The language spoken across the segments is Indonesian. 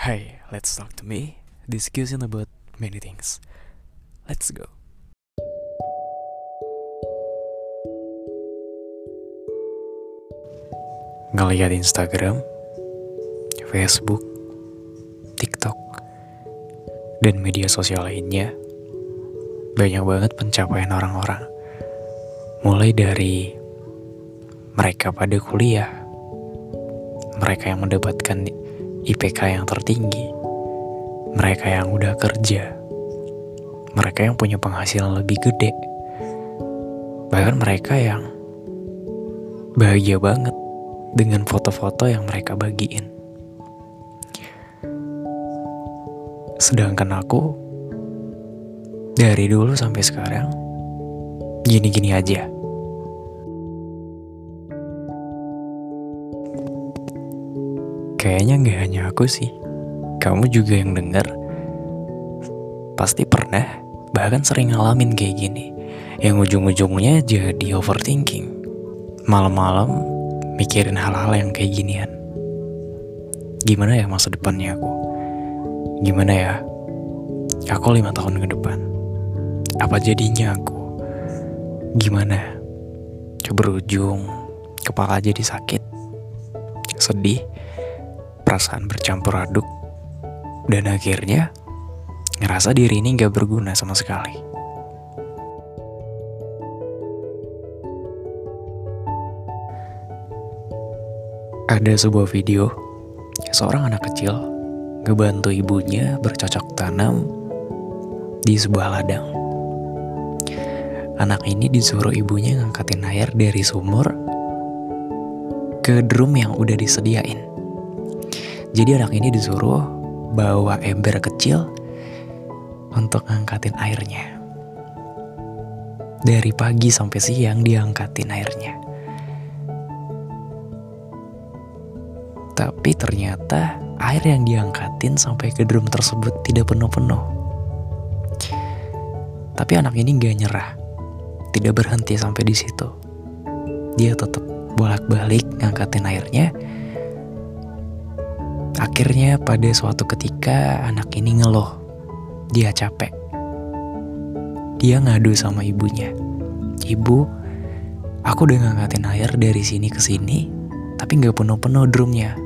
Hey, let's talk to me. Discussion about many things. Let's go. Ngeliat Instagram, Facebook, TikTok, dan media sosial lainnya, banyak banget pencapaian orang-orang. Mulai dari mereka pada kuliah, mereka yang mendapatkan IPK yang tertinggi, mereka yang udah kerja, mereka yang punya penghasilan lebih gede, bahkan mereka yang bahagia banget dengan foto-foto yang mereka bagiin. Sedangkan aku dari dulu sampai sekarang gini-gini aja. Kayaknya nggak hanya aku sih, kamu juga yang denger pasti pernah bahkan sering ngalamin kayak gini, yang ujung-ujungnya jadi overthinking. Malam-malam mikirin hal-hal yang kayak ginian. Gimana ya masa depannya aku? Gimana ya? Aku lima tahun ke depan. Apa jadinya aku? Gimana? Berujung, kepala jadi sakit, sedih, perasaan bercampur aduk, dan akhirnya ngerasa diri ini gak berguna sama sekali. Ada sebuah video seorang anak kecil ngebantu ibunya bercocok tanam di sebuah ladang. Anak ini disuruh ibunya ngangkatin air dari sumur ke drum yang udah disediain. Jadi anak ini disuruh bawa ember kecil untuk ngangkatin airnya. Dari pagi sampai siang dia angkatin airnya. Tapi ternyata air yang diangkatin sampai ke drum tersebut tidak penuh-penuh. Tapi anak ini gak nyerah, tidak berhenti sampai di situ. Dia tetap bolak-balik ngangkatin airnya. Akhirnya pada suatu ketika anak ini ngeluh, dia capek. Dia ngadu sama ibunya. Ibu, aku udah ngangkatin air dari sini ke sini, tapi nggak penuh-penuh drumnya.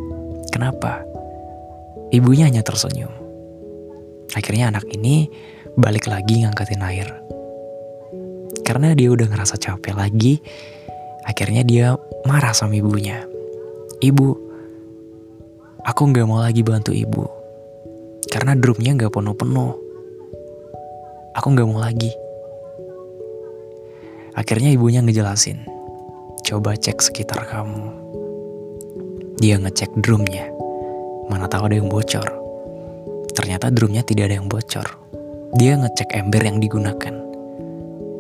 Kenapa? Ibunya hanya tersenyum. Akhirnya anak ini balik lagi ngangkatin air. Karena dia udah ngerasa capek lagi, akhirnya dia marah sama ibunya. Ibu, aku nggak mau lagi bantu ibu. Karena drumnya nggak penuh-penuh. Aku nggak mau lagi. Akhirnya ibunya ngejelasin. Coba cek sekitar kamu. Dia ngecek drumnya. Mana tahu ada yang bocor. Ternyata drumnya tidak ada yang bocor. Dia ngecek ember yang digunakan.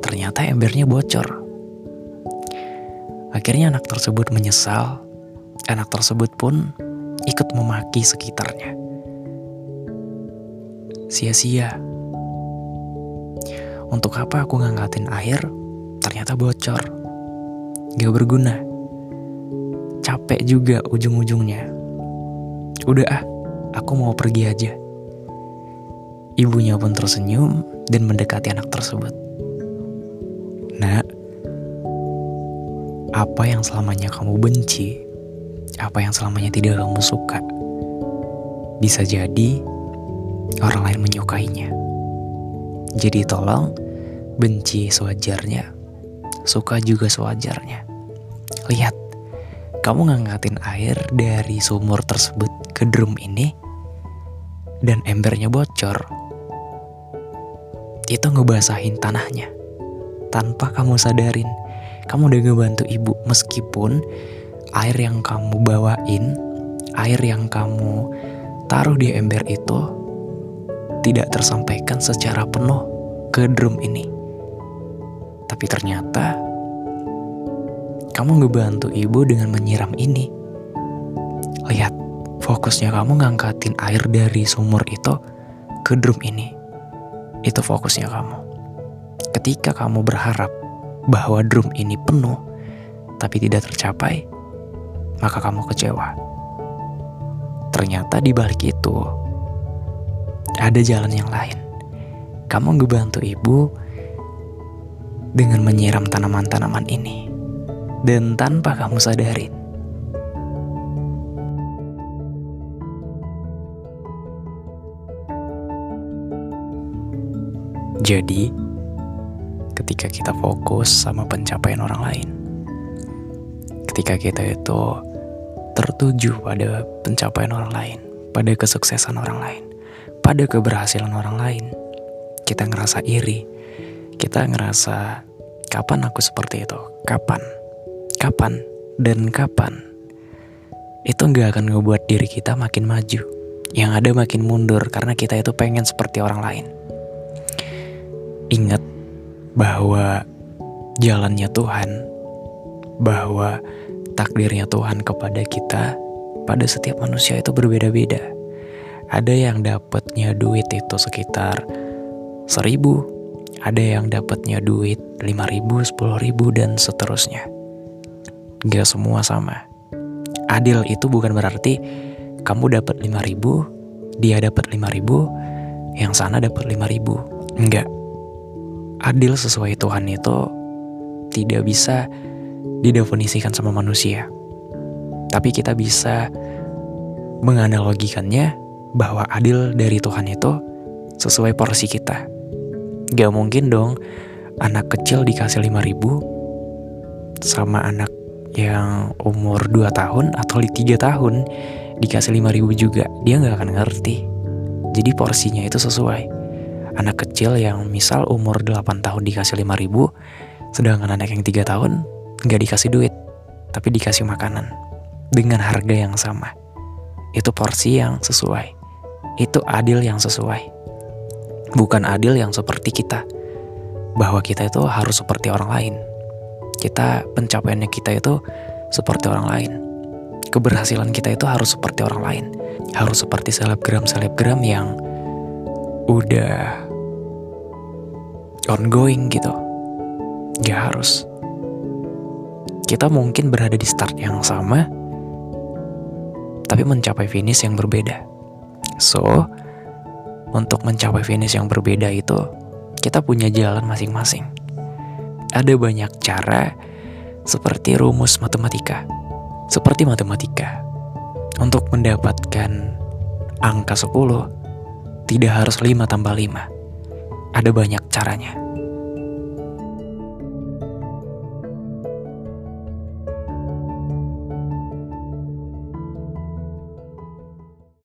Ternyata embernya bocor. Akhirnya anak tersebut menyesal. Anak tersebut pun ikut memaki sekitarnya. Sia-sia. Untuk apa aku ngangkatin air? Ternyata bocor. Gak berguna capek juga ujung-ujungnya. Udah ah, aku mau pergi aja. Ibunya pun tersenyum dan mendekati anak tersebut. Nak, apa yang selamanya kamu benci, apa yang selamanya tidak kamu suka, bisa jadi orang lain menyukainya. Jadi tolong benci sewajarnya, suka juga sewajarnya. Lihat, kamu ngangkatin air dari sumur tersebut ke drum ini dan embernya bocor. Itu ngebasahin tanahnya. Tanpa kamu sadarin, kamu udah ngebantu ibu meskipun air yang kamu bawain, air yang kamu taruh di ember itu tidak tersampaikan secara penuh ke drum ini. Tapi ternyata kamu ngebantu ibu dengan menyiram ini. Lihat, fokusnya kamu ngangkatin air dari sumur itu ke drum ini. Itu fokusnya kamu. Ketika kamu berharap bahwa drum ini penuh, tapi tidak tercapai, maka kamu kecewa. Ternyata di balik itu ada jalan yang lain. Kamu ngebantu ibu dengan menyiram tanaman-tanaman ini. Dan tanpa kamu sadarin, Jadi, ketika kita fokus sama pencapaian orang lain, ketika kita itu tertuju pada pencapaian orang lain, pada kesuksesan orang lain, pada keberhasilan orang lain, kita ngerasa iri, kita ngerasa kapan aku seperti itu, kapan, kapan, dan kapan. Itu nggak akan ngebuat diri kita makin maju, yang ada makin mundur karena kita itu pengen seperti orang lain. Ingat bahwa jalannya Tuhan, bahwa takdirnya Tuhan kepada kita, pada setiap manusia itu berbeda-beda. Ada yang dapatnya duit itu sekitar seribu, ada yang dapatnya duit lima ribu, sepuluh ribu, dan seterusnya. Gak semua sama. Adil itu bukan berarti kamu dapat lima ribu, dia dapat lima ribu, yang sana dapat lima ribu. Enggak adil sesuai Tuhan itu tidak bisa didefinisikan sama manusia. Tapi kita bisa menganalogikannya bahwa adil dari Tuhan itu sesuai porsi kita. Gak mungkin dong anak kecil dikasih 5 ribu sama anak yang umur 2 tahun atau 3 tahun dikasih 5 ribu juga. Dia gak akan ngerti. Jadi porsinya itu sesuai anak kecil yang misal umur 8 tahun dikasih 5 ribu, sedangkan anak yang 3 tahun nggak dikasih duit, tapi dikasih makanan dengan harga yang sama. Itu porsi yang sesuai. Itu adil yang sesuai. Bukan adil yang seperti kita. Bahwa kita itu harus seperti orang lain. Kita pencapaiannya kita itu seperti orang lain. Keberhasilan kita itu harus seperti orang lain. Harus seperti selebgram-selebgram yang udah ongoing gitu. Gak harus. Kita mungkin berada di start yang sama, tapi mencapai finish yang berbeda. So, untuk mencapai finish yang berbeda itu, kita punya jalan masing-masing. Ada banyak cara seperti rumus matematika. Seperti matematika. Untuk mendapatkan angka 10, tidak harus 5 tambah 5. Ada banyak caranya.